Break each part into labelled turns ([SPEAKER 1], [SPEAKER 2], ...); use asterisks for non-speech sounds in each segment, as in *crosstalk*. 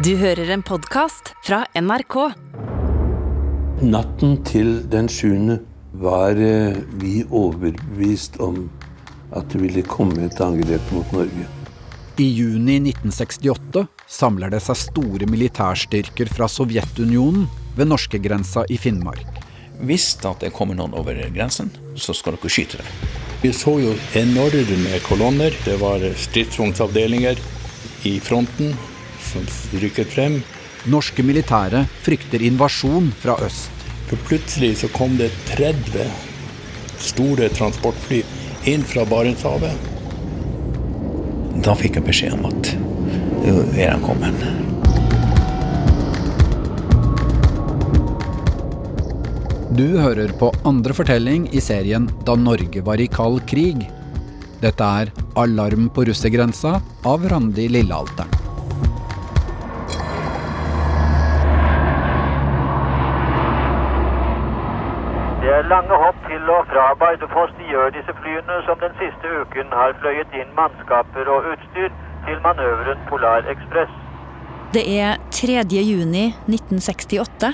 [SPEAKER 1] Du hører en podkast fra NRK.
[SPEAKER 2] Natten til den sjuende var eh, vi overbevist om at det ville komme et angrep mot Norge.
[SPEAKER 3] I juni 1968 samler det seg store militærstyrker fra Sovjetunionen ved norskegrensa i Finnmark.
[SPEAKER 4] Hvis det kommer noen over grensen, så skal dere skyte dem.
[SPEAKER 5] Vi så jo enorme kolonner. Det var stridsvognsavdelinger i fronten som rykket frem.
[SPEAKER 3] Norske militære frykter invasjon fra øst.
[SPEAKER 5] For plutselig så kom det 30 store transportfly inn fra Barentshavet.
[SPEAKER 4] Da fikk jeg beskjed om at nå er de kommet.
[SPEAKER 3] Du hører på andre fortelling i serien Da Norge var i kald krig. Dette er Alarm på russergrensa av Randi Lillealteren.
[SPEAKER 6] Fra Bardufoss gjør disse flyene som den siste uken har fløyet inn mannskaper og utstyr til manøveren Polar Ekspress.
[SPEAKER 7] Det er 3. juni 1968.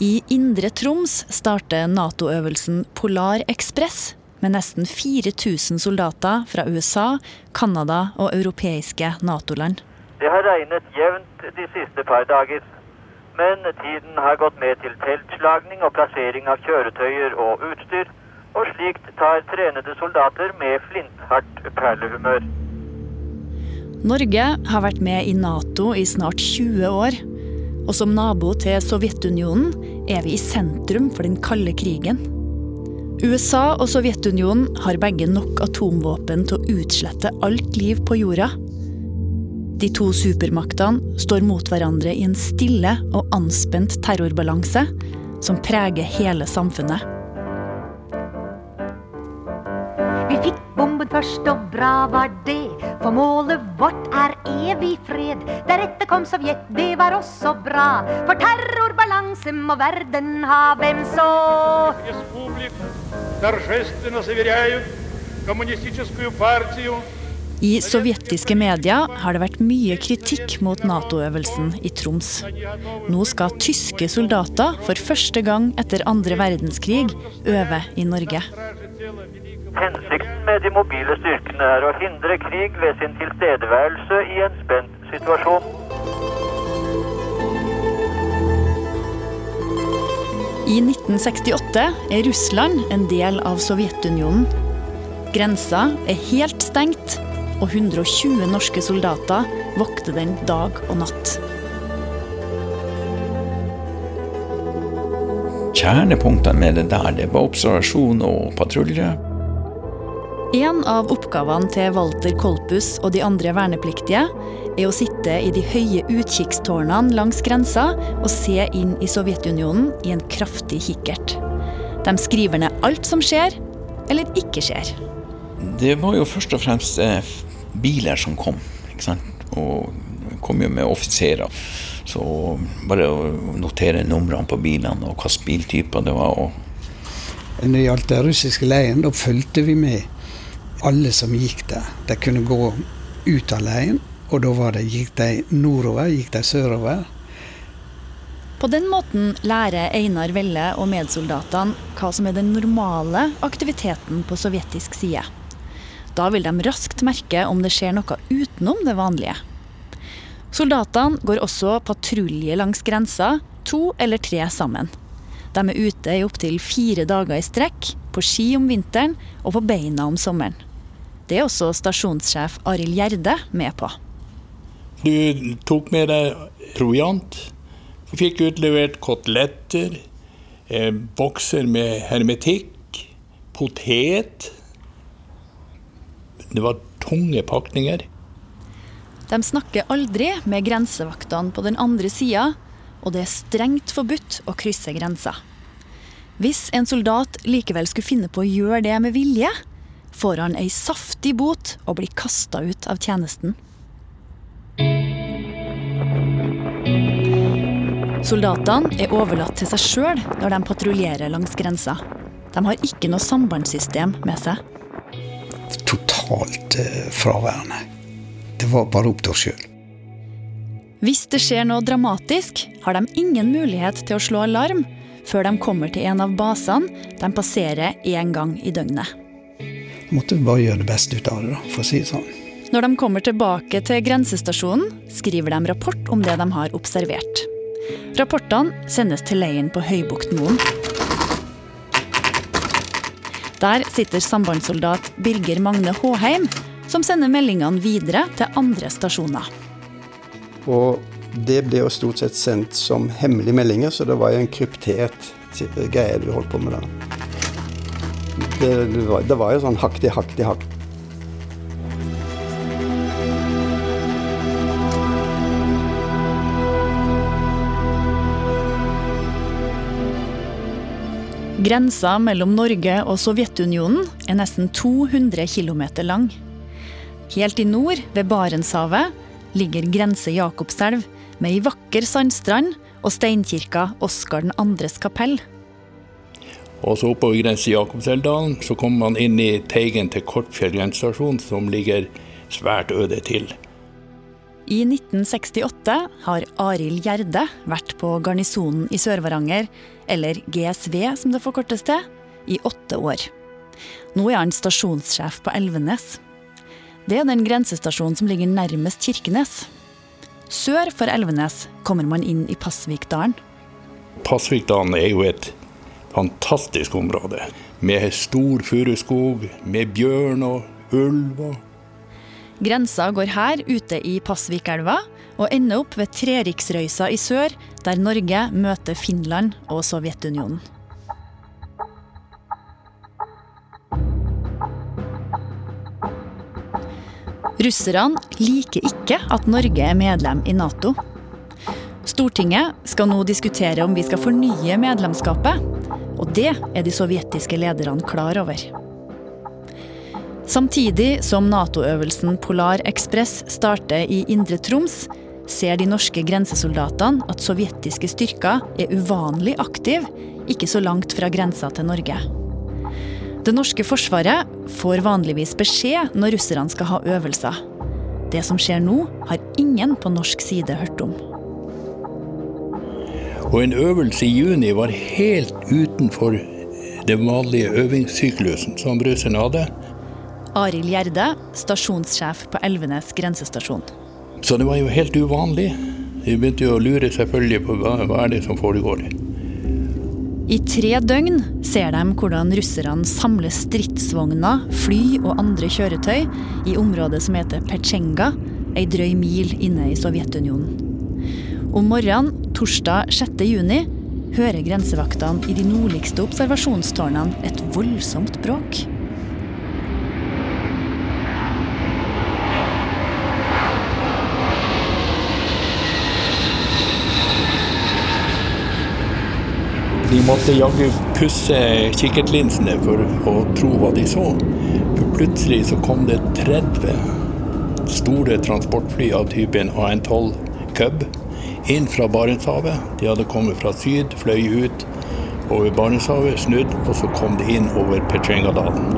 [SPEAKER 7] I Indre Troms starter Nato-øvelsen Polar Ekspress med nesten 4000 soldater fra USA, Canada og europeiske Nato-land.
[SPEAKER 6] Det har regnet jevnt de siste par dager. Men tiden har gått med til teltslagning og plassering av kjøretøyer og utstyr, og slikt tar trenede soldater med flinthardt perlehumør.
[SPEAKER 7] Norge har vært med i Nato i snart 20 år. Og som nabo til Sovjetunionen er vi i sentrum for den kalde krigen. USA og Sovjetunionen har begge nok atomvåpen til å utslette alt liv på jorda. De to supermaktene står mot hverandre i en stille og anspent terrorbalanse som preger hele samfunnet.
[SPEAKER 8] Vi fikk bomben først, og bra var det. For målet vårt er evig fred. Deretter kom Sovjet, det var også bra. For terrorbalanse må verden ha, hvem så?
[SPEAKER 9] республик торжественно заверяют коммунистическую партию
[SPEAKER 7] i sovjetiske medier har det vært mye kritikk mot Nato-øvelsen i Troms. Nå skal tyske soldater for første gang etter andre verdenskrig øve i Norge.
[SPEAKER 6] Hensikten med de mobile styrkene er å hindre krig ved sin tilstedeværelse i en spent situasjon.
[SPEAKER 7] I 1968 er Russland en del av Sovjetunionen. Grensa er helt stengt, og 120 norske soldater vokter den dag og natt.
[SPEAKER 4] Kjernepunktene med det der, det var observasjon og patrulje.
[SPEAKER 7] En av oppgavene til Walter Kolpus og de andre vernepliktige er å sitte i de høye utkikkstårnene langs grensa og se inn i Sovjetunionen i en kraftig kikkert. De skriver ned alt som skjer, eller ikke skjer.
[SPEAKER 4] Det var jo først og fremst eh, biler som kom, ikke sant. Og kom jo med offiserer. Så bare å notere numrene på bilene og hvilke biltyper det var. Og
[SPEAKER 10] Når det gjaldt den russiske leiren, da fulgte vi med alle som gikk der. De kunne gå ut av leiren, og da var det, gikk de nordover, gikk de sørover.
[SPEAKER 7] På den måten lærer Einar Velle og medsoldatene hva som er den normale aktiviteten på sovjetisk side. Da vil de raskt merke om det skjer noe utenom det vanlige. Soldatene går også patrulje langs grensa, to eller tre sammen. De er ute i opptil fire dager i strekk, på ski om vinteren og på beina om sommeren. Det er også stasjonssjef Arild Gjerde med på.
[SPEAKER 5] Du tok med deg proviant. Fikk utlevert koteletter, eh, bokser med hermetikk, potet. Det var tunge pakninger.
[SPEAKER 7] De snakker aldri med grensevaktene på den andre sida, og det er strengt forbudt å krysse grensa. Hvis en soldat likevel skulle finne på å gjøre det med vilje, får han ei saftig bot og blir kasta ut av tjenesten. Soldatene er overlatt til seg sjøl når de patruljerer langs grensa. De har ikke noe sambandssystem med seg.
[SPEAKER 10] Totalt eh, fraværende. Det var bare opp til oss sjøl.
[SPEAKER 7] Hvis det skjer noe dramatisk, har de ingen mulighet til å slå alarm før de kommer til en av basene de passerer én gang i døgnet.
[SPEAKER 10] Måtte vi bare gjøre det beste ut av det, da, for å si det sånn.
[SPEAKER 7] Når de kommer tilbake til grensestasjonen, skriver de rapport om det de har observert. Rapportene sendes til leiren på Høybuktmoen. Der sitter sambandssoldat Birger Magne Håheim, som sender meldingene videre til andre stasjoner.
[SPEAKER 11] Og det ble jo stort sett sendt som hemmelige meldinger, så det var jo en kryptert greie vi holdt på med da. Det, det, var, det var jo sånn hakk til hakk.
[SPEAKER 7] Grensa mellom Norge og Sovjetunionen er nesten 200 km lang. Helt i nord, ved Barentshavet, ligger Grense Jakobselv med ei vakker sandstrand og steinkirka Oskar 2.s kapell.
[SPEAKER 5] Og så oppover grense Jakobselvdalen kommer man inn i teigen til Kortfjell grensestasjon, som ligger svært øde til.
[SPEAKER 7] I 1968 har Arild Gjerde vært på garnisonen i Sør-Varanger, eller GSV som det forkortes til, i åtte år. Nå er han stasjonssjef på Elvenes. Det er den grensestasjonen som ligger nærmest Kirkenes. Sør for Elvenes kommer man inn i Pasvikdalen.
[SPEAKER 5] Pasvikdalen er jo et fantastisk område. Med stor furuskog, med bjørn og ulv. og
[SPEAKER 7] Grensa går her ute i Pasvikelva og ender opp ved Treriksrøysa i sør, der Norge møter Finland og Sovjetunionen. Russerne liker ikke at Norge er medlem i Nato. Stortinget skal nå diskutere om vi skal fornye medlemskapet, og det er de sovjetiske lederne klar over. Samtidig som Nato-øvelsen Polar Ekspress starter i Indre Troms, ser de norske grensesoldatene at sovjetiske styrker er uvanlig aktive ikke så langt fra grensa til Norge. Det norske forsvaret får vanligvis beskjed når russerne skal ha øvelser. Det som skjer nå, har ingen på norsk side hørt om.
[SPEAKER 5] Og en øvelse i juni var helt utenfor den vanlige øvingssyklusen som russerne hadde.
[SPEAKER 7] Arild Gjerde, stasjonssjef på Elvenes grensestasjon.
[SPEAKER 5] Så det var jo helt uvanlig. Vi begynte jo å lure selvfølgelig på hva, hva er det som foregår.
[SPEAKER 7] I tre døgn ser de hvordan russerne samler stridsvogner, fly og andre kjøretøy i området som heter Petsjenga, ei drøy mil inne i Sovjetunionen. Om morgenen torsdag 6. juni hører grensevaktene i de nordligste observasjonstårnene et voldsomt bråk.
[SPEAKER 5] De måtte jaggu pusse kikkertlinsene for å tro hva de så. For plutselig så kom det 30 store transportfly av typen AN-12 Cub inn fra Barentshavet. De hadde kommet fra syd, fløy ut over Barentshavet, snudd, og så kom de inn over Petrengadalen.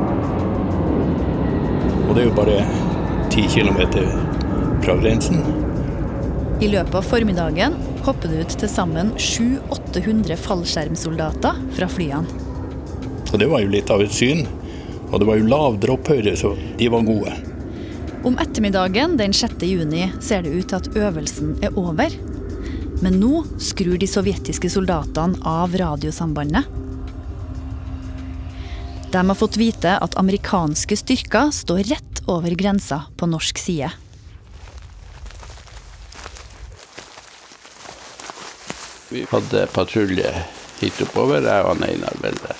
[SPEAKER 5] Og det er jo bare ti kilometer fra grensen.
[SPEAKER 7] I løpet av formiddagen hopper det ut til sammen 700-800 fallskjermsoldater fra flyene.
[SPEAKER 5] Så det var jo litt av et syn. Og det var jo lav dropphøyde, så de var gode.
[SPEAKER 7] Om ettermiddagen den 6. juni ser det ut til at øvelsen er over. Men nå skrur de sovjetiske soldatene av radiosambandet. De har fått vite at amerikanske styrker står rett over grensa på norsk side.
[SPEAKER 2] Vi hadde patrulje hit oppover, jeg og Einar Velle.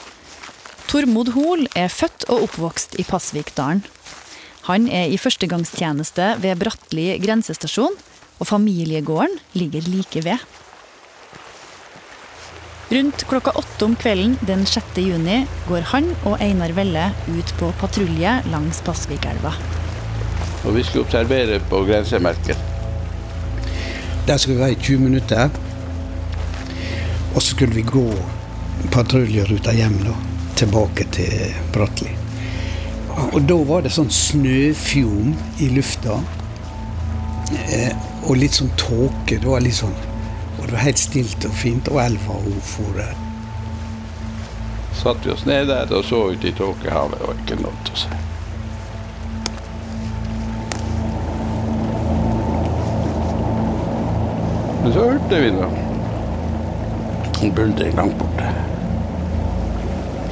[SPEAKER 7] Tormod Hoel er født og oppvokst i Pasvikdalen. Han er i førstegangstjeneste ved Brattli grensestasjon, og familiegården ligger like ved. Rundt klokka åtte om kvelden den 6. juni går han og Einar Velle ut på patrulje langs Pasvikelva.
[SPEAKER 2] Og vi skulle observere på grensemerket.
[SPEAKER 10] Der skal vi være i 20 minutter. Og så skulle vi gå patruljeruta hjem da, tilbake til Brattli. Og da var det sånn snøfjom i lufta. Eh, og litt sånn tåke. Det var litt sånn Og det var helt stilt og fint, og elva hun for der.
[SPEAKER 12] Satt vi oss ned der og så ut i tåkehavet, og ikke noe å si. Men så hørte vi noe. En buldring langt borte.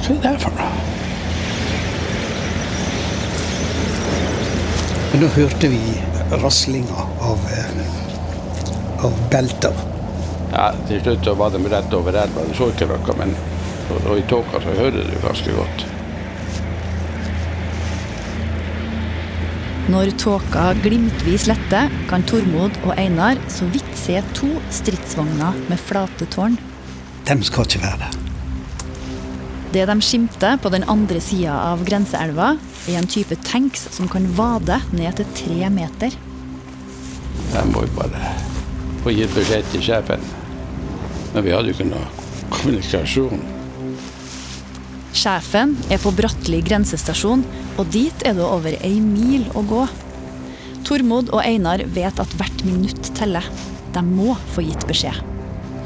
[SPEAKER 12] Hva er det for noe?
[SPEAKER 10] Men nå hørte vi raslinga av, eh, av belter.
[SPEAKER 12] Ja, til slutt så var de rett over elva. Du så ikke noe, men og, og i tåka så hører du ganske godt.
[SPEAKER 7] Når tåka glimtvis letter, kan Tormod og Einar så vidt se to stridsvogner med flate tårn.
[SPEAKER 10] De skal ikke være der.
[SPEAKER 7] Det de skimter på den andre sida av grenseelva, er en type tanks som kan vade ned til tre meter.
[SPEAKER 12] Jeg må jo bare få gitt beskjed til sjefen. Men vi hadde jo ikke noe kommunikasjon.
[SPEAKER 7] Sjefen er på Bratteli grensestasjon, og dit er det over ei mil å gå. Tormod og Einar vet at hvert minutt teller. De må få gitt beskjed.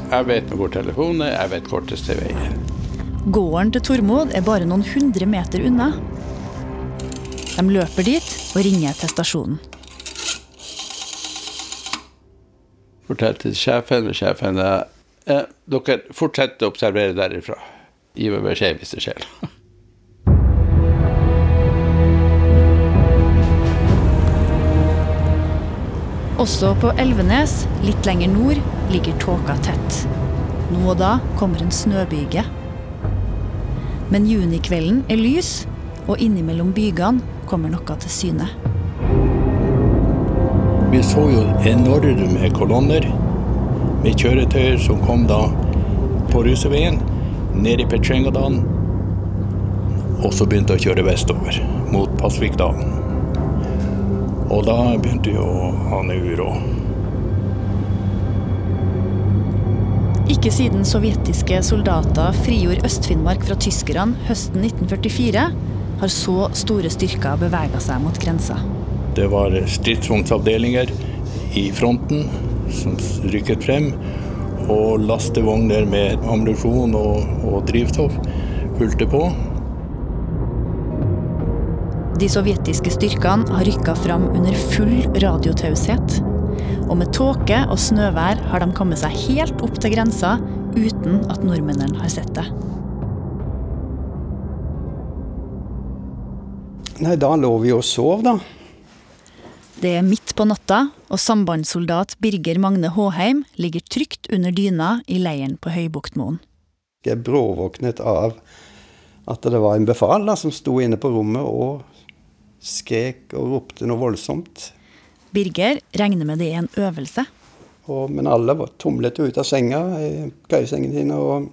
[SPEAKER 12] Jeg vet hvor telefonen er, jeg vet korteste veien.
[SPEAKER 7] Gården til Tormod er bare noen hundre meter unna. De løper dit og ringer til stasjonen.
[SPEAKER 12] Fortell til sjefen, og sjefen eh, Dere fortsetter å observere derifra. Gi meg beskjed hvis det skjer.
[SPEAKER 7] Også på Elvenes, litt lenger nord, ligger tåka tett. Nå og da kommer en snøbyge. Men junikvelden er lys, og innimellom bygene kommer noe til syne.
[SPEAKER 5] Vi så jo enorme kolonner med kjøretøyer som kom da på Ruseveien, ned i Petsjengadalen, og så begynte å kjøre vestover, mot Pasvikdalen. Og da begynte jo han uro.
[SPEAKER 7] Ikke siden sovjetiske soldater frigjorde Øst-Finnmark fra tyskerne høsten 1944, har så store styrker bevega seg mot grensa.
[SPEAKER 5] Det var stridsvognsavdelinger i fronten som rykket frem, og lastevogner med ammunisjon og, og drivstoff fulgte på.
[SPEAKER 7] De sovjetiske styrkene har rykka fram under full radiotaushet. Og med tåke og snøvær har de kommet seg helt opp til grensa uten at nordmennene har sett det.
[SPEAKER 11] Nei, da lå vi og sov, da.
[SPEAKER 7] Det er midt på natta, og sambandssoldat Birger Magne Håheim ligger trygt under dyna i leiren på Høybuktmoen.
[SPEAKER 11] Jeg bråvåknet av at det var en befal da, som sto inne på rommet og skrek og ropte noe voldsomt.
[SPEAKER 7] Birger regner med det er en øvelse.
[SPEAKER 11] Og, men alle var, tumlet ut av senga, i køyesengen sine, og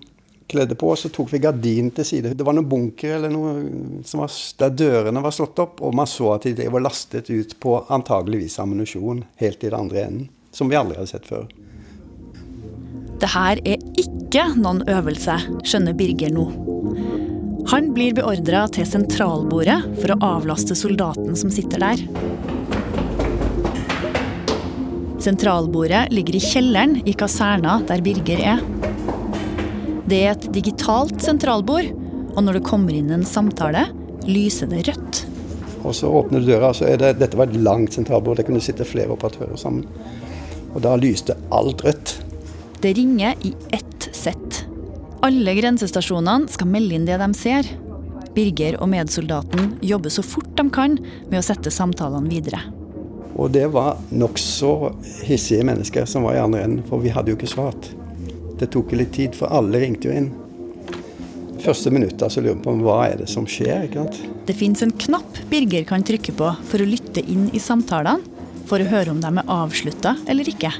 [SPEAKER 11] kledde på. Og så tok vi gardinen til side. Det var noen bunker eller noe som var, der dørene var slått opp, og man så at de var lastet ut på antageligvis ammunisjon helt i den andre enden. Som vi aldri hadde sett før.
[SPEAKER 7] Det her er ikke noen øvelse, skjønner Birger nå. Han blir beordra til sentralbordet for å avlaste soldaten som sitter der. Sentralbordet ligger i kjelleren i kaserna der Birger er. Det er et digitalt sentralbord, og når det kommer inn en samtale, lyser det rødt.
[SPEAKER 11] Og så åpner du døra, så er det, dette var et langt sentralbord. Det kunne sitte flere operatører sammen. Og da lyste alt rødt.
[SPEAKER 7] Det ringer i ett sett. Alle grensestasjonene skal melde inn det de ser. Birger og medsoldaten jobber så fort de kan med å sette samtalene videre.
[SPEAKER 11] Og det var nokså hissige mennesker som var i andre enden, for vi hadde jo ikke svart. Det tok litt tid, for alle ringte jo inn. Første minuttet så lurer vi på hva er det som skjer. ikke sant?
[SPEAKER 7] Det fins en knapp Birger kan trykke på for å lytte inn i samtalene, for å høre om de er avslutta eller ikke.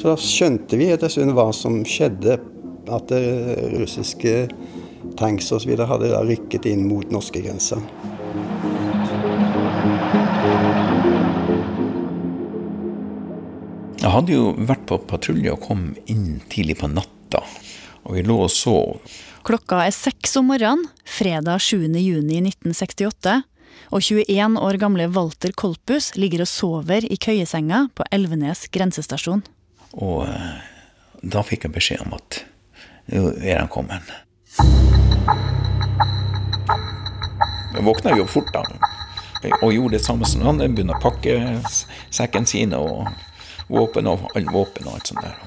[SPEAKER 11] Så da skjønte vi etter en stund hva som skjedde. At det russiske tanks osv. hadde da rykket inn mot norskegrensa.
[SPEAKER 4] Jeg hadde jo vært på patrulje og kom inn tidlig på natta. Og vi lå og sov.
[SPEAKER 7] Klokka er seks om morgenen, fredag 7. juni 1968, og 21 år gamle Walter Kolpus ligger og sover i køyesenga på Elvenes grensestasjon.
[SPEAKER 4] Og eh, da fikk jeg beskjed om at er han kommet. Jeg våkna jo fort da, og gjorde det samme som han. Begynner å pakke sekken sine og våpen og, våpen og alt sånt der.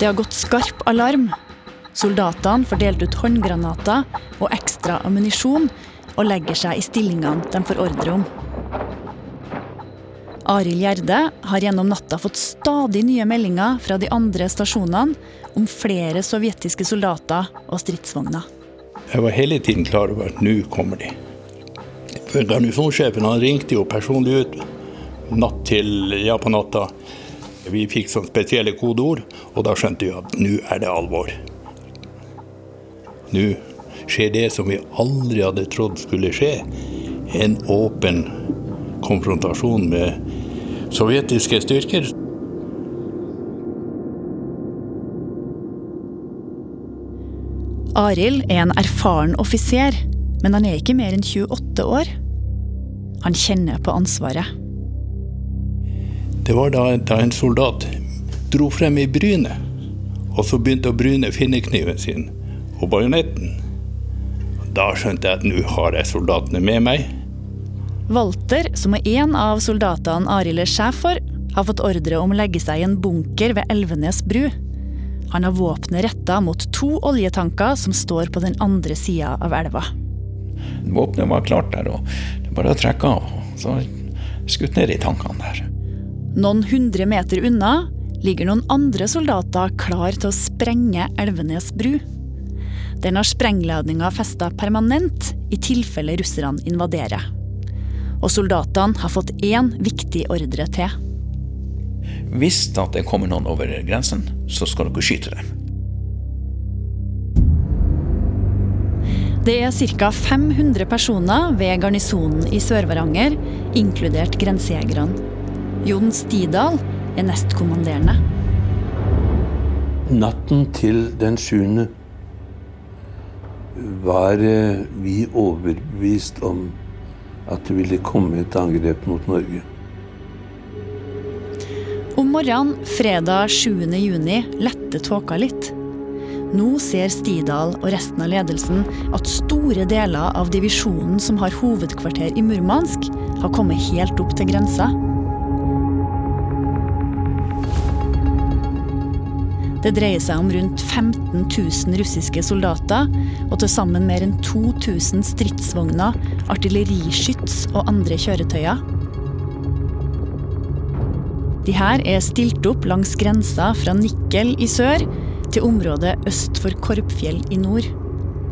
[SPEAKER 7] Det har gått skarp alarm. Soldatene får delt ut håndgranater og ekstra ammunisjon og legger seg i stillingene de får ordre om. Arild Gjerde har gjennom natta fått stadig nye meldinger fra de andre stasjonene om flere sovjetiske soldater og stridsvogner.
[SPEAKER 5] Jeg var hele tiden klar over at nå kommer de. For Garnisonssjefen ringte jo personlig ut natt til ja på natta. Vi fikk sånn spesielle kodeord, og da skjønte vi at nå er det alvor. Nå skjer det som vi aldri hadde trodd skulle skje. En åpen konfrontasjon med sovjetiske styrker.
[SPEAKER 7] Arild er en erfaren offiser, men han er ikke mer enn 28 år. Han kjenner på ansvaret.
[SPEAKER 5] Det var da, da en soldat dro frem i brynet, og så begynte å bryne finnekniven sin og bajonetten. Da skjønte jeg at nå har jeg soldatene med meg.
[SPEAKER 7] Walter, som er en av soldatene Arild er sjef for, har fått ordre om å legge seg i en bunker ved Elvenes bru. Han har våpenet retta mot to oljetanker som står på den andre sida av elva.
[SPEAKER 4] Våpenet var klart der, og det bare å trekke av. Så skutt ned i tankene der.
[SPEAKER 7] Noen hundre meter unna ligger noen andre soldater klar til å sprenge Elvenes bru. Den har sprengladninga festa permanent i tilfelle russerne invaderer. Og soldatene har fått én viktig ordre til.
[SPEAKER 4] Hvis det kommer noen over grensen, så skal dere skyte dem.
[SPEAKER 7] Det er ca. 500 personer ved garnisonen i Sør-Varanger, inkludert grensejegerne. Jon Stidal er nestkommanderende.
[SPEAKER 2] Natten til den sjuende var eh, vi overbevist om at det ville komme et angrep mot Norge.
[SPEAKER 7] Om morgenen fredag 7. juni letter tåka litt. Nå ser Stidal og resten av ledelsen at store deler av divisjonen som har hovedkvarter i Murmansk, har kommet helt opp til grensa. Det dreier seg om rundt 15 000 russiske soldater og til sammen mer enn 2000 stridsvogner, artilleriskyts og andre kjøretøyer. De her er stilt opp langs grensa fra Nikkel i sør til området øst for Korpfjell i nord.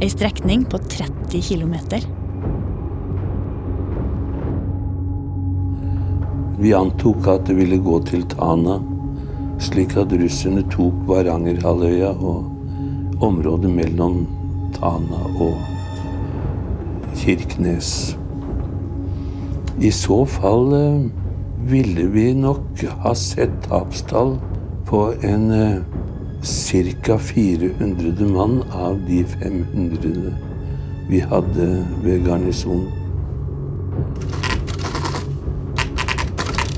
[SPEAKER 7] Ei strekning på 30 km.
[SPEAKER 2] Vi antok at det ville gå til Tana slik at russerne tok Varangerhalvøya og området mellom Tana og Kirkenes. I så fall eh, ville vi nok ha sett tapstall på en eh, ca. 400 mann av de 500 vi hadde ved garnisonen.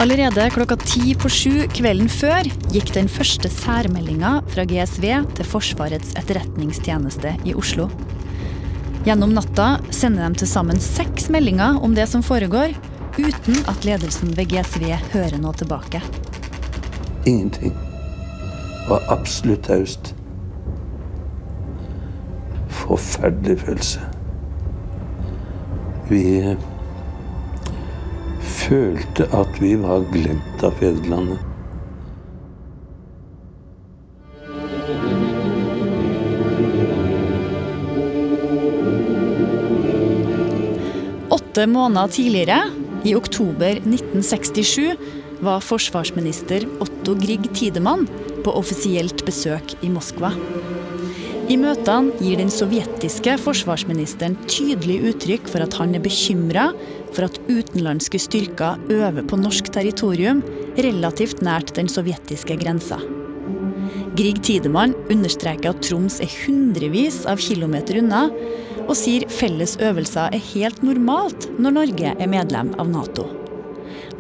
[SPEAKER 7] Allerede klokka ti på sju kvelden før gikk den første særmeldinga fra GSV til Forsvarets etterretningstjeneste i Oslo. Gjennom natta sender de til sammen seks meldinger om det som foregår, uten at ledelsen ved GSV hører noe tilbake.
[SPEAKER 2] Ingenting. Var absolutt taust. Forferdelig følelse. Vi følte at vi var glemt av fedrelandet.
[SPEAKER 7] Åtte måneder tidligere, i oktober 1967, var forsvarsminister Otto Grieg Tidemann på offisielt besøk i Moskva. I møtene gir den sovjetiske forsvarsministeren tydelig uttrykk for at han er bekymra for at utenlandske styrker øver på norsk territorium relativt nært den sovjetiske grensa. Grieg Tidemann understreker at Troms er hundrevis av kilometer unna, og sier felles øvelser er helt normalt når Norge er medlem av Nato.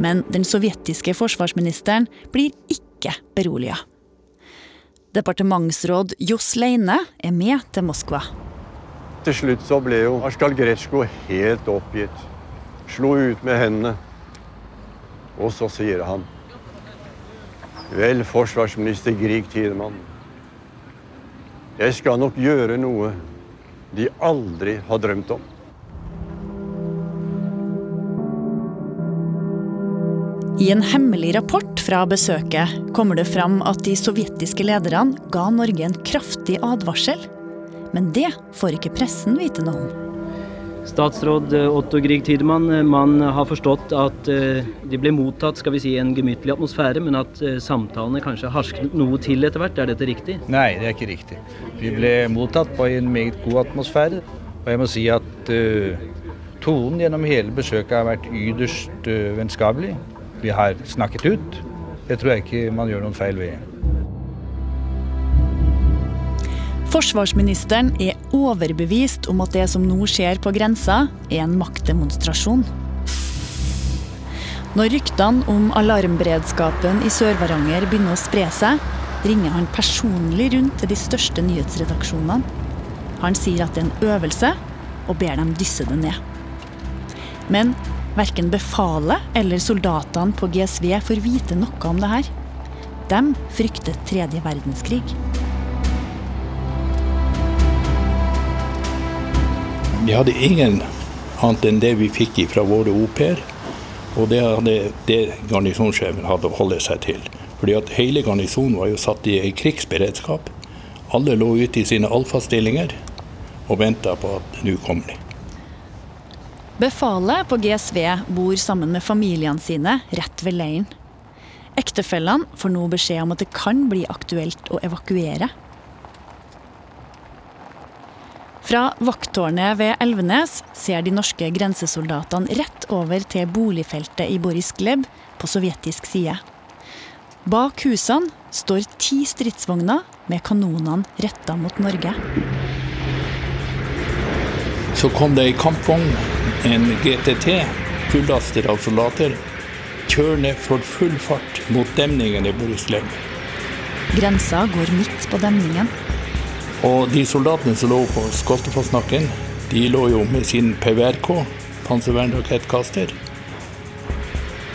[SPEAKER 7] Men den sovjetiske forsvarsministeren blir ikke beroliga. Departementsråd Johs Leine er med til Moskva.
[SPEAKER 13] Til slutt så ble jo Askal Gretsjko helt oppgitt. Slo ut med hendene. Og så sier han Vel, forsvarsminister Grieg Tidemann. Jeg skal nok gjøre noe de aldri har drømt om.
[SPEAKER 7] I en hemmelig rapport fra besøket kommer det fram at de sovjetiske lederne ga Norge en kraftig advarsel. Men det får ikke pressen vite noe om.
[SPEAKER 14] Statsråd Otto Grieg Tidemann, man har forstått at eh, de ble mottatt skal vi si, en gemyttlig atmosfære, men at eh, samtalene kanskje harsket noe til etter hvert. Er dette riktig?
[SPEAKER 15] Nei, det er ikke riktig. Vi ble mottatt på en meget god atmosfære. Og jeg må si at uh, tonen gjennom hele besøket har vært ytterst uh, vennskapelig. Vi har snakket ut. Det tror jeg ikke man gjør noen feil ved.
[SPEAKER 7] Forsvarsministeren er overbevist om at det som nå skjer på grensa, er en maktdemonstrasjon. Når ryktene om alarmberedskapen i Sør-Varanger begynner å spre seg, ringer han personlig rundt til de største nyhetsredaksjonene. Han sier at det er en øvelse, og ber dem dysse det ned. Men verken befalet eller soldatene på GSV får vite noe om det her. De frykter tredje verdenskrig.
[SPEAKER 5] Vi hadde ingen annet enn det vi fikk fra våre au-pair. Og det hadde det garnisonssjefen hadde å holde seg til. Fordi at hele garnisonen var jo satt i krigsberedskap. Alle lå ute i sine alfastillinger og venta på at nå kommer de.
[SPEAKER 7] Befalet på GSV bor sammen med familiene sine rett ved leiren. Ektefellene får nå beskjed om at det kan bli aktuelt å evakuere. Fra vakttårnet ved Elvenes ser de norske grensesoldatene rett over til boligfeltet i Boris Gleb på sovjetisk side. Bak husene står ti stridsvogner med kanonene retta mot Norge.
[SPEAKER 5] Så kom det ei kampvogn, en GTT, fullaster av soldater, kjørende for full fart mot demningen i Boris
[SPEAKER 7] Grensa går midt på demningen.
[SPEAKER 5] Og de soldatene som lå på Skoltefossnakken, de lå jo med sin PVRK, panservernrakettkaster,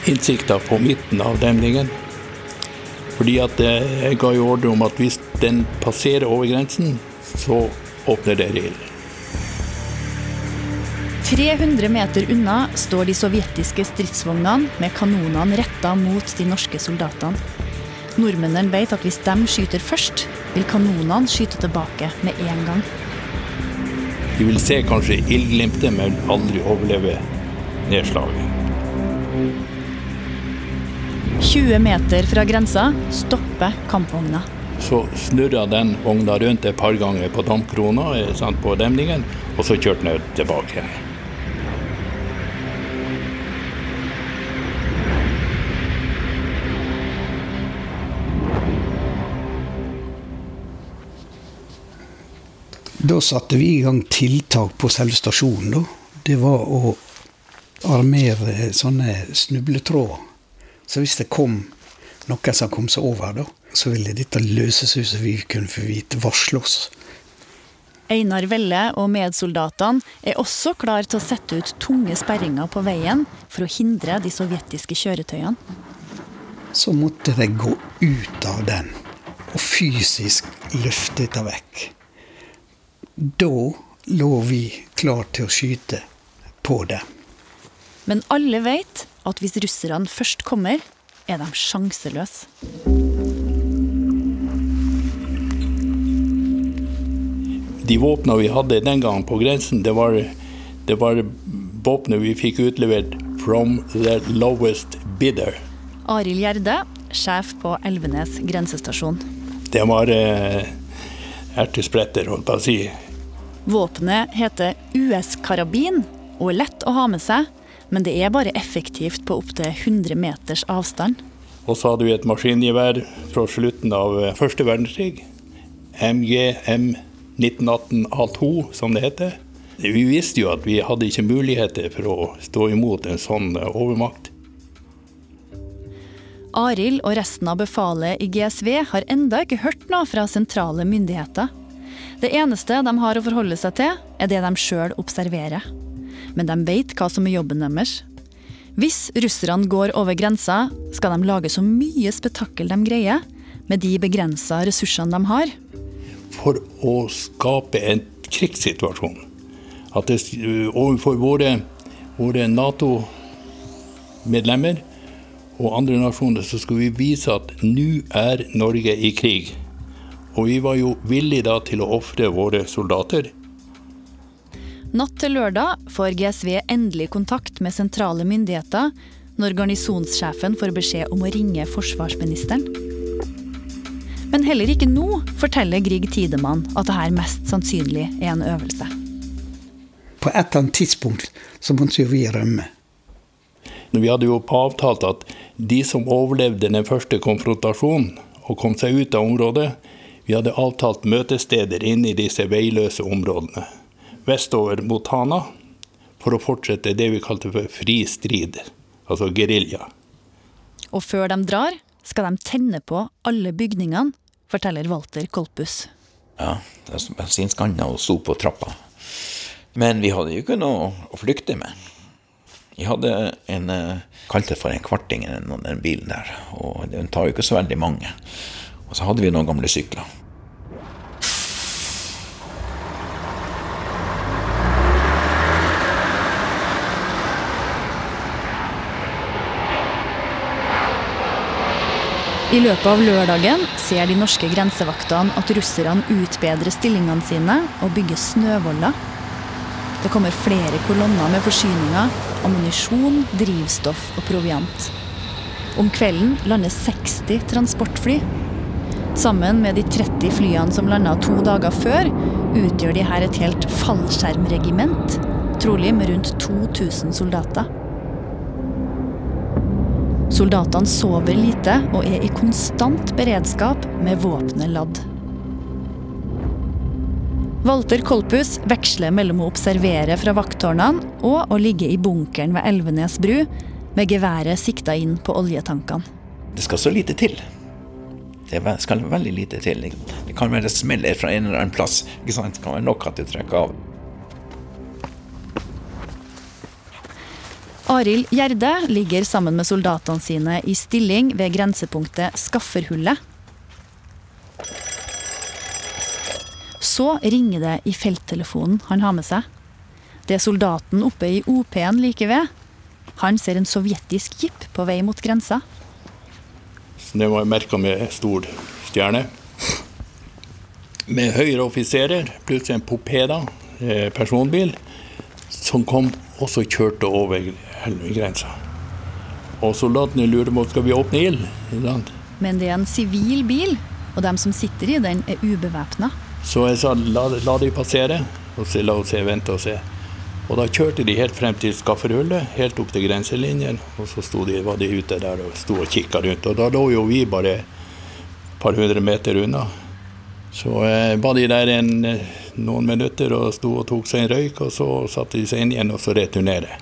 [SPEAKER 5] innsikta på midten av demningen. Fordi at jeg ga jo ordre om at hvis den passerer over grensen, så åpner dere ild.
[SPEAKER 7] 300 meter unna står de sovjetiske stridsvognene med kanonene retta mot de norske soldatene. Nordmennene vet at hvis de skyter først, vil kanonene skyte tilbake med en gang.
[SPEAKER 5] De vil se kanskje ildglimtet, men aldri overleve nedslaget.
[SPEAKER 7] 20 meter fra grensa stopper kampvogna.
[SPEAKER 5] Så snurra den vogna rundt et par ganger på dampkrona på demningen, og så kjørte den tilbake igjen.
[SPEAKER 10] Da satte vi i gang tiltak på selve stasjonen. Da. Det var å armere sånne snubletråder. Så hvis det kom noen som kom seg over, da, så ville dette løses ut så vi kunne få vite varsle oss.
[SPEAKER 7] Einar Velle og medsoldatene er også klar til å sette ut tunge sperringer på veien for å hindre de sovjetiske kjøretøyene.
[SPEAKER 10] Så måtte de gå ut av den og fysisk løfte dette vekk. Da lå vi klar til å skyte på dem.
[SPEAKER 7] Men alle vet at hvis russerne først kommer, er de sjanseløse.
[SPEAKER 5] De våpnene vi hadde den gangen på grensen, det var, det var våpenet vi fikk utlevert from the lowest bidder.
[SPEAKER 7] Arild Gjerde, sjef på Elvenes grensestasjon.
[SPEAKER 5] Det var eh, ertespretter, holdt på å si.
[SPEAKER 7] Våpenet heter US-karabin og er lett å ha med seg, men det er bare effektivt på opptil 100 meters avstand.
[SPEAKER 5] Og så hadde vi et maskingevær fra slutten av første verdenskrig. MGM 1918 A2, som det heter. Vi visste jo at vi hadde ikke muligheter for å stå imot en sånn eh, overmakt.
[SPEAKER 7] Arild og resten av befalet i GSV har enda ikke hørt noe fra sentrale myndigheter. Det eneste de har å forholde seg til, er det de sjøl observerer. Men de vet hva som er jobben deres. Hvis russerne går over grensa, skal de lage så mye spetakkel de greier, med de begrensa ressursene de har.
[SPEAKER 5] For å skape en krigssituasjon. At det, overfor våre, våre Nato-medlemmer og andre nasjoner så skal vi vise at nå er Norge i krig. Og vi var jo villige da til å ofre våre soldater.
[SPEAKER 7] Natt til lørdag får GSV endelig kontakt med sentrale myndigheter når garnisonssjefen får beskjed om å ringe forsvarsministeren. Men heller ikke nå forteller Grieg Tidemann at dette mest sannsynlig er en øvelse.
[SPEAKER 10] På et eller annet tidspunkt så måtte vi rømme.
[SPEAKER 5] Vi hadde jo avtalt at de som overlevde den første konfrontasjonen og kom seg ut av området, vi hadde avtalt møtesteder inne i disse veiløse områdene. Vestover mot Hana, for å fortsette det vi kalte for fri strid, altså gerilja.
[SPEAKER 7] Og før de drar, skal de tenne på alle bygningene, forteller Walter Kolpus.
[SPEAKER 4] Ja, bensinskanna og sto på trappa. Men vi hadde jo ikke noe å flykte med. Vi hadde en kalte for en kvarting, den bilen der. Og den tar jo ikke så veldig mange. Og så hadde vi noen gamle sykler.
[SPEAKER 7] I løpet av lørdagen ser de norske grensevaktene at russerne utbedrer stillingene sine og bygger snøvoller. Det kommer flere kolonner med forsyninger, ammunisjon, drivstoff og proviant. Om kvelden lander 60 transportfly. Sammen med de 30 flyene som landa to dager før, utgjør de her et helt fallskjermregiment. Trolig med rundt 2000 soldater. Soldatene sover lite og er i konstant beredskap med våpenet ladd. Walter Kolpus veksler mellom å observere fra vakttårnene og å ligge i bunkeren ved Elvenes bru med geværet sikta inn på oljetankene.
[SPEAKER 4] Det skal så lite til. Det skal veldig lite til. Det kan være det smeller fra en eller annen plass. Ikke sant? Det kan være nok at du trekker av.
[SPEAKER 7] Arild Gjerde ligger sammen med soldatene sine i stilling ved grensepunktet Skafferhullet. Så ringer det i felttelefonen han har med seg. Det er soldaten oppe i OP-en like ved. Han ser en sovjetisk jeep på vei mot grensa.
[SPEAKER 5] Det var merka med stor stjerne. Med høyere offiserer pluss en Popeda eh, personbil som kom og så kjørte over grensa. Og soldatene lurer på skal vi åpne ild.
[SPEAKER 7] Men det er en sivil bil, og de som sitter i den, er ubevæpna.
[SPEAKER 5] Så jeg sa la, la de passere, og så la oss se, vente og se. Og da kjørte de helt frem til skafferhullet, helt opp til grenselinjen. Og så de, var de ute der og sto og kikka rundt. Og da lå jo vi bare et par hundre meter unna. Så eh, var de der en, noen minutter og sto og tok seg en røyk, og så satte de seg inn igjen og så returnere.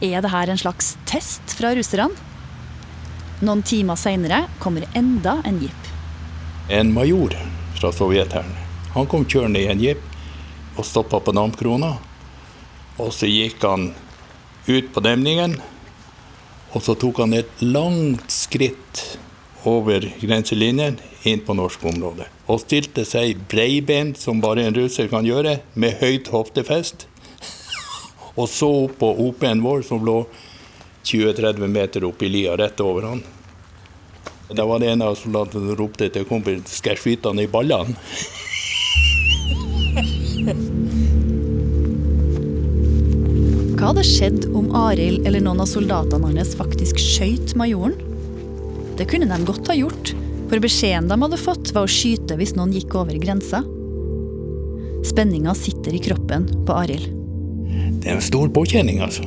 [SPEAKER 7] Er det her en slags test fra russerne? Noen timer seinere kommer enda en jeep.
[SPEAKER 5] En major fra sovjethæren. Han kom kjørende i en jeep og stoppa på Namkrona. Og så gikk han ut på demningen, og så tok han et langt skritt over grenselinjen inn på norsk område. Og stilte seg breibent, som bare en russer kan gjøre, med høyt hoftefest. *laughs* Og så opp på OP-en vår, som lå 20-30 meter opp i lia rett over han. Da var det en av soldatene som ropte til kompisen skal jeg skyte han i ballene. *laughs*
[SPEAKER 7] Hva hadde skjedd om Arild eller noen av soldatene hans faktisk skøyt majoren? Det kunne de godt ha gjort, for beskjeden de hadde fått, var å skyte hvis noen gikk over grensa. Spenninga sitter i kroppen på Arild.
[SPEAKER 5] Det er en stor påkjenning, altså.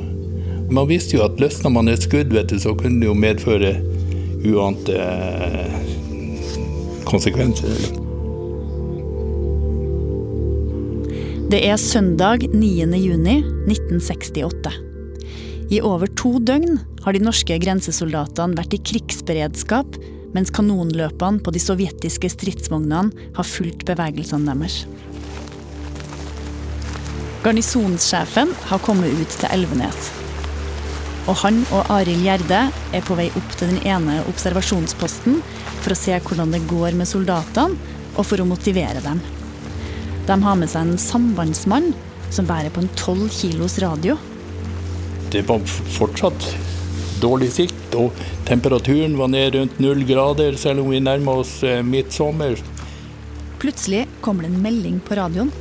[SPEAKER 5] Man visste jo at løsna man et skudd, vet du, så kunne det jo medføre uante konsekvenser.
[SPEAKER 7] Det er søndag 9. juni 1968. I over to døgn har de norske grensesoldatene vært i krigsberedskap, mens kanonløpene på de sovjetiske stridsvognene har fulgt bevegelsene deres. Garnisonssjefen har kommet ut til Elvenes. Og han og Arild Gjerde er på vei opp til den ene observasjonsposten for å se hvordan det går med soldatene, og for å motivere dem. De har med seg en sambandsmann som bærer på en tolv kilos radio.
[SPEAKER 5] Det var fortsatt dårlig sikt, og temperaturen var ned rundt null grader, selv om vi nærmer oss eh, midtsommer.
[SPEAKER 7] Plutselig kommer det en melding på radioen.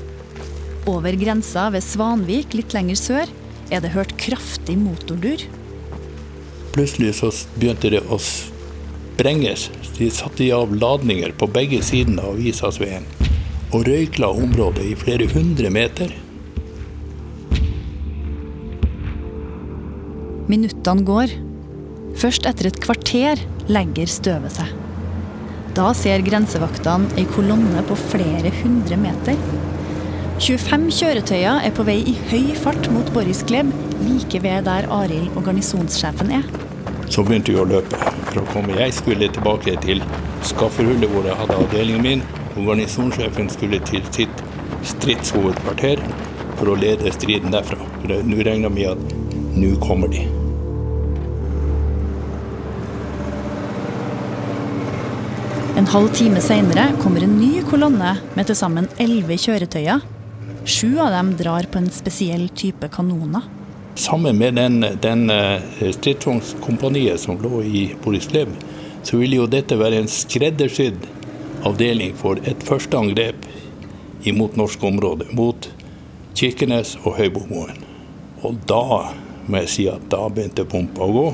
[SPEAKER 7] Over grensa ved Svanvik litt lenger sør er det hørt kraftig motordur.
[SPEAKER 5] Plutselig så begynte det å sprenges. De satte av ladninger på begge sidene av Isasveien og røykla området i flere hundre meter.
[SPEAKER 7] Minuttene går. Først etter et kvarter legger støvet seg. Da ser grensevaktene ei kolonne på flere hundre meter. 25 kjøretøyer er på vei i høy fart mot Boris Gleb, like ved der Arild og garnisonssjefen er.
[SPEAKER 5] Så begynte vi å løpe for å komme. Jeg skulle tilbake til skafferhullet hvor jeg hadde avdelingen min. Og garnisonssjefen skulle til sitt stridshovedkvarter for å lede striden derfra. Nå regna vi at nå kommer de.
[SPEAKER 7] En halv time seinere kommer en ny kolonne med til sammen elleve kjøretøyer. Sju av dem drar på en spesiell type kanoner.
[SPEAKER 5] Sammen med den, den stridsvognskompaniet som lå i Boris Gleb, så ville jo dette være en skreddersydd avdeling for et første angrep imot norsk område, mot Kirkenes og Høybomoen. Og da må jeg si at da begynte pumpa å gå.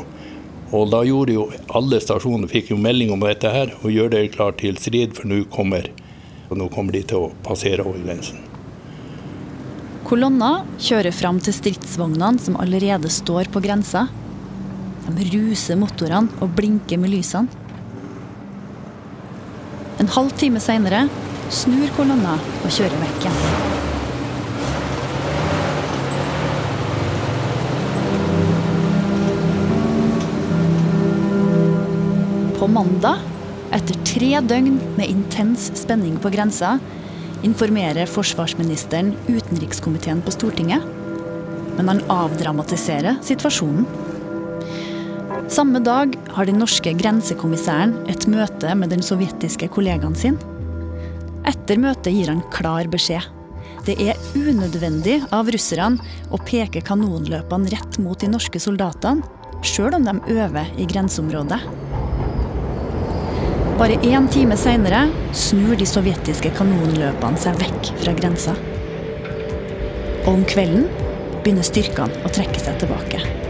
[SPEAKER 5] Og da gjorde jo alle stasjoner fikk jo melding om dette her, og gjør dere klar til strid, for nå kommer, kommer de til å passere over grensen.
[SPEAKER 7] Kolonna kjører fram til stridsvognene som allerede står på grensa. De ruser motorene og blinker med lysene. En halv time seinere snur kolonna og kjører vekk igjen. På mandag, etter tre døgn med intens spenning på grensa, informerer forsvarsministeren utenrikskomiteen på Stortinget. Men han avdramatiserer situasjonen. Samme dag har den norske grensekommissæren et møte med den sovjetiske kollegaen sin. Etter møtet gir han klar beskjed. Det er unødvendig av russerne å peke kanonløpene rett mot de norske soldatene, sjøl om de øver i grenseområdet. Bare én time seinere snur de sovjetiske kanonløpene seg vekk fra grensa. Og om kvelden begynner styrkene å trekke seg tilbake.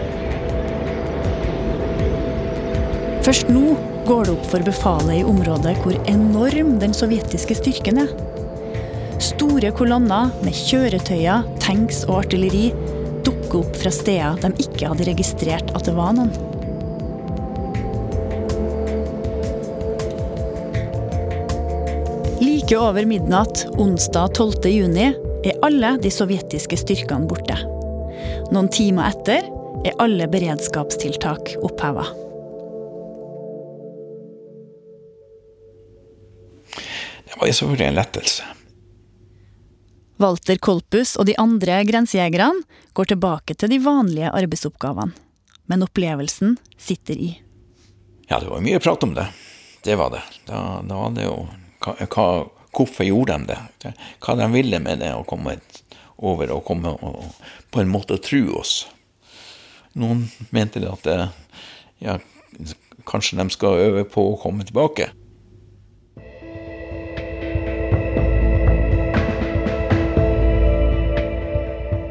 [SPEAKER 7] Først nå går det opp for befalet i området hvor enorm den sovjetiske styrken er. Store kolonner med kjøretøyer, tanks og artilleri dukker opp fra steder de ikke hadde registrert at det var noen. Like over midnatt onsdag 12. juni er alle de sovjetiske styrkene borte. Noen timer etter er alle beredskapstiltak oppheva.
[SPEAKER 4] Var jo selvfølgelig en lettelse.
[SPEAKER 7] Walter Kolpus og de andre grensejegerne går tilbake til de vanlige arbeidsoppgavene. Men opplevelsen sitter i.
[SPEAKER 4] Ja, det var mye prat om det. Det var det. Da, da var det jo hva, hva, Hvorfor gjorde de det? Hva de ville med det å komme over og komme og på en måte tro oss. Noen mente det at det, ja, kanskje de skal øve på å komme tilbake.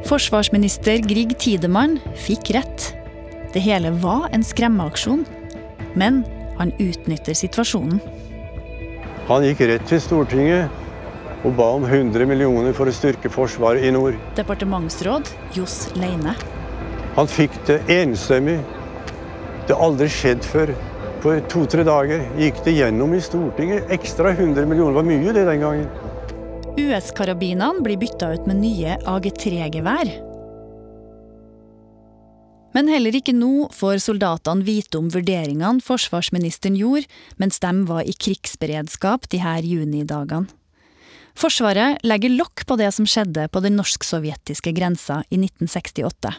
[SPEAKER 7] Forsvarsminister Grieg Tidemann fikk rett. Det hele var en skremmeaksjon. Men han utnytter situasjonen.
[SPEAKER 13] Han gikk rett til Stortinget og ba om 100 millioner for å styrke Forsvaret i nord.
[SPEAKER 7] Departementsråd Johs Leine.
[SPEAKER 13] Han fikk det enstemmig. Det har aldri skjedd før. På to-tre dager gikk det gjennom i Stortinget. Ekstra 100 millioner var mye det den gangen.
[SPEAKER 7] US-karabinene blir bytta ut med nye AG3-gevær. Men heller ikke nå får soldatene vite om vurderingene forsvarsministeren gjorde mens de var i krigsberedskap de her junidagene. Forsvaret legger lokk på det som skjedde på den norsk-sovjetiske grensa i 1968.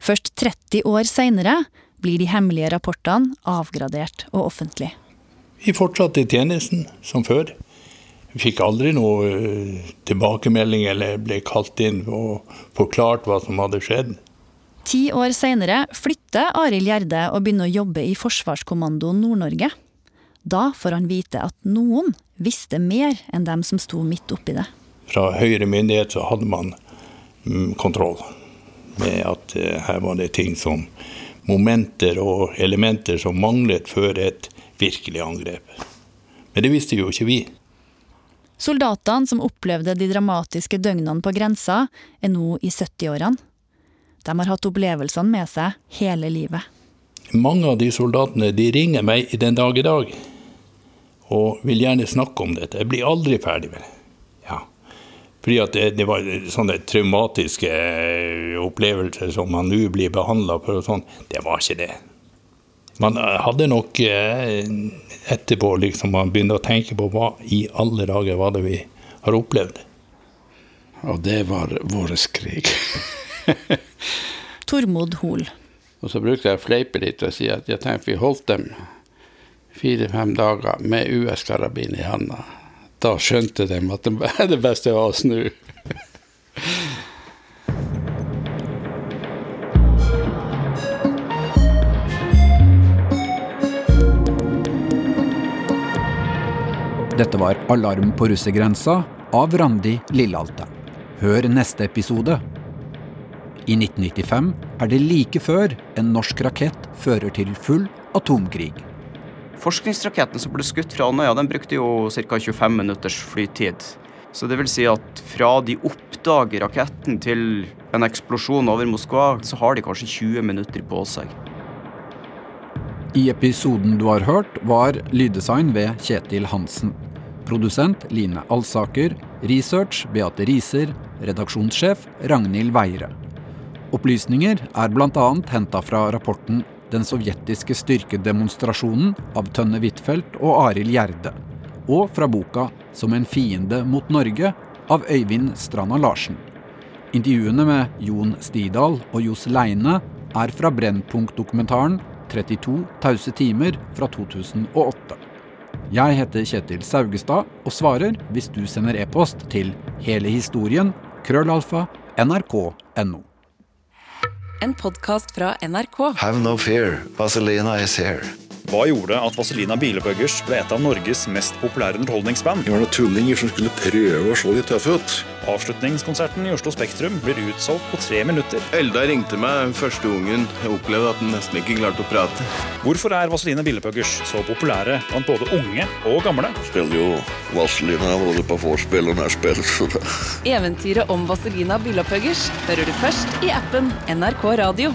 [SPEAKER 7] Først 30 år seinere blir de hemmelige rapportene avgradert og offentlig.
[SPEAKER 5] Vi fortsatte i tjenesten som før. Vi fikk aldri noe eh, tilbakemelding eller ble kalt inn og forklart hva som hadde skjedd.
[SPEAKER 7] Ti år seinere flytter Arild Gjerde og begynner å jobbe i Forsvarskommandoen Nord-Norge. Da får han vite at noen visste mer enn dem som sto midt oppi det.
[SPEAKER 5] Fra høyere myndighet så hadde man mm, kontroll med at eh, her var det ting som momenter og elementer som manglet før et virkelig angrep. Men det visste jo ikke vi.
[SPEAKER 7] Soldatene som opplevde de dramatiske døgnene på grensa, er nå i 70-årene. De har hatt opplevelsene med seg hele livet.
[SPEAKER 5] Mange av de soldatene de ringer meg i den dag i dag og vil gjerne snakke om dette. Jeg blir aldri ferdig med det. Ja. Fordi at det, det var sånne traumatiske eh, opplevelser som man nå blir behandla for. og sånn. Det var ikke det. Man hadde nok eh, etterpå liksom, man begynte å tenke på hva i alle dager var det vi har opplevd.
[SPEAKER 2] Og det var vår krig. *laughs*
[SPEAKER 7] Tormod Hol.
[SPEAKER 12] Og så brukte jeg å fleipe litt og si at jeg tenkte vi holdt dem fire-fem dager med US-karabin i handa. Da skjønte de at det beste var å snu.
[SPEAKER 3] Dette var Alarm på russergrensa av Randi Lillealte. Hør neste episode. I 1995 er det like før en norsk rakett fører til full atomkrig.
[SPEAKER 16] Forskningsraketten som ble skutt fra Andøya, den brukte jo ca. 25 minutters flytid. Så det vil si at fra de oppdager raketten til en eksplosjon over Moskva, så har de kanskje 20 minutter på seg.
[SPEAKER 3] I episoden du har hørt, var lyddesign ved Kjetil Hansen. Produsent Line Alsaker. Research Beate Riser. Redaksjonssjef Ragnhild Weire. Opplysninger er bl.a. henta fra rapporten 'Den sovjetiske styrkedemonstrasjonen' av Tønne Huitfeldt og Arild Gjerde. Og fra boka 'Som en fiende mot Norge' av Øyvind Stranda Larsen. Intervjuene med Jon Stidal og Johs Leine er fra Brennpunkt-dokumentaren 32 tause timer fra 2008. Jeg heter Kjetil Saugestad og svarer hvis du sender e-post til hele historien krøllalfa nrk.no.
[SPEAKER 1] En podkast fra NRK.
[SPEAKER 17] Have no fear, Vazelina is here.
[SPEAKER 18] Hva gjorde at Vazelina Bilepuggers ble et av Norges mest populære underholdningsband?
[SPEAKER 17] Det var noen tullinger som skulle prøve å se litt tøffe ut.
[SPEAKER 18] Avslutningskonserten i Oslo Spektrum blir utsolgt på tre minutter.
[SPEAKER 19] Elda ringte meg første ungen. Jeg opplevde at den nesten ikke klarte å prate.
[SPEAKER 18] Hvorfor er Vazelina Bilepuggers så populære blant både unge og gamle?
[SPEAKER 17] Spiller jo Vazelina både på vorspiel og nachspiel. så det-
[SPEAKER 1] Eventyret om Vazelina Bilopphuggers hører du først i appen NRK Radio.